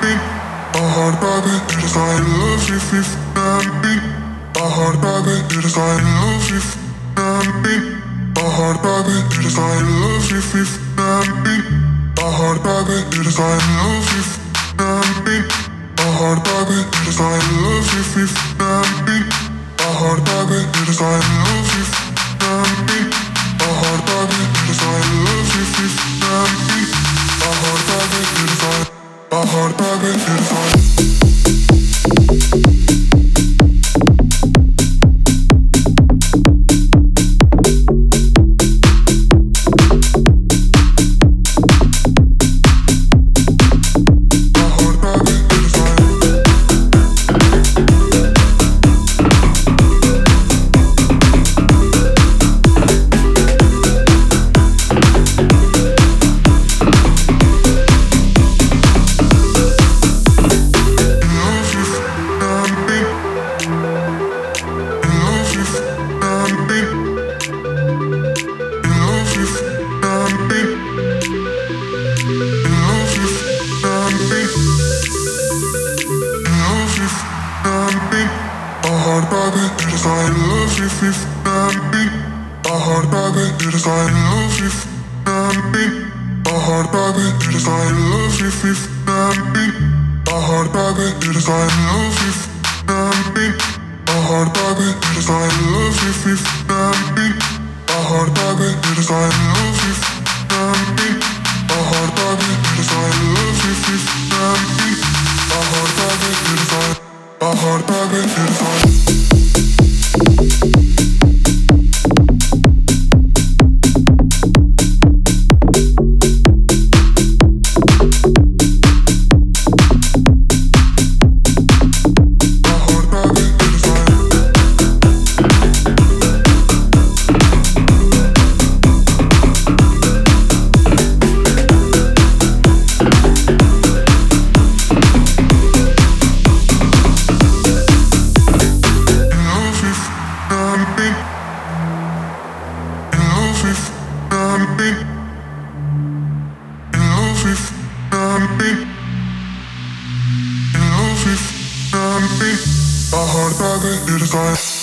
with nothing. A heart baby, it is I love you with nothing. A heart baby, it is I love you with nothing. A heart baby, it is I love you with nothing. A heart baby, it is I love you with nothing. A heart baby, it is I love you with nothing. A heart baby, it is I love you with nothing. A heart baby, it is I love you with nothing. A heart baby, it is I. A I've been in A heart it is I love you for nothing. A heart baby, it is I love you for nothing. A heart baby, it is I love you for nothing. A heart baby, it is I love you for nothing. A heart baby, it is I love you for nothing. A heart baby, it is I love you I've been beat. I heard about it, gone.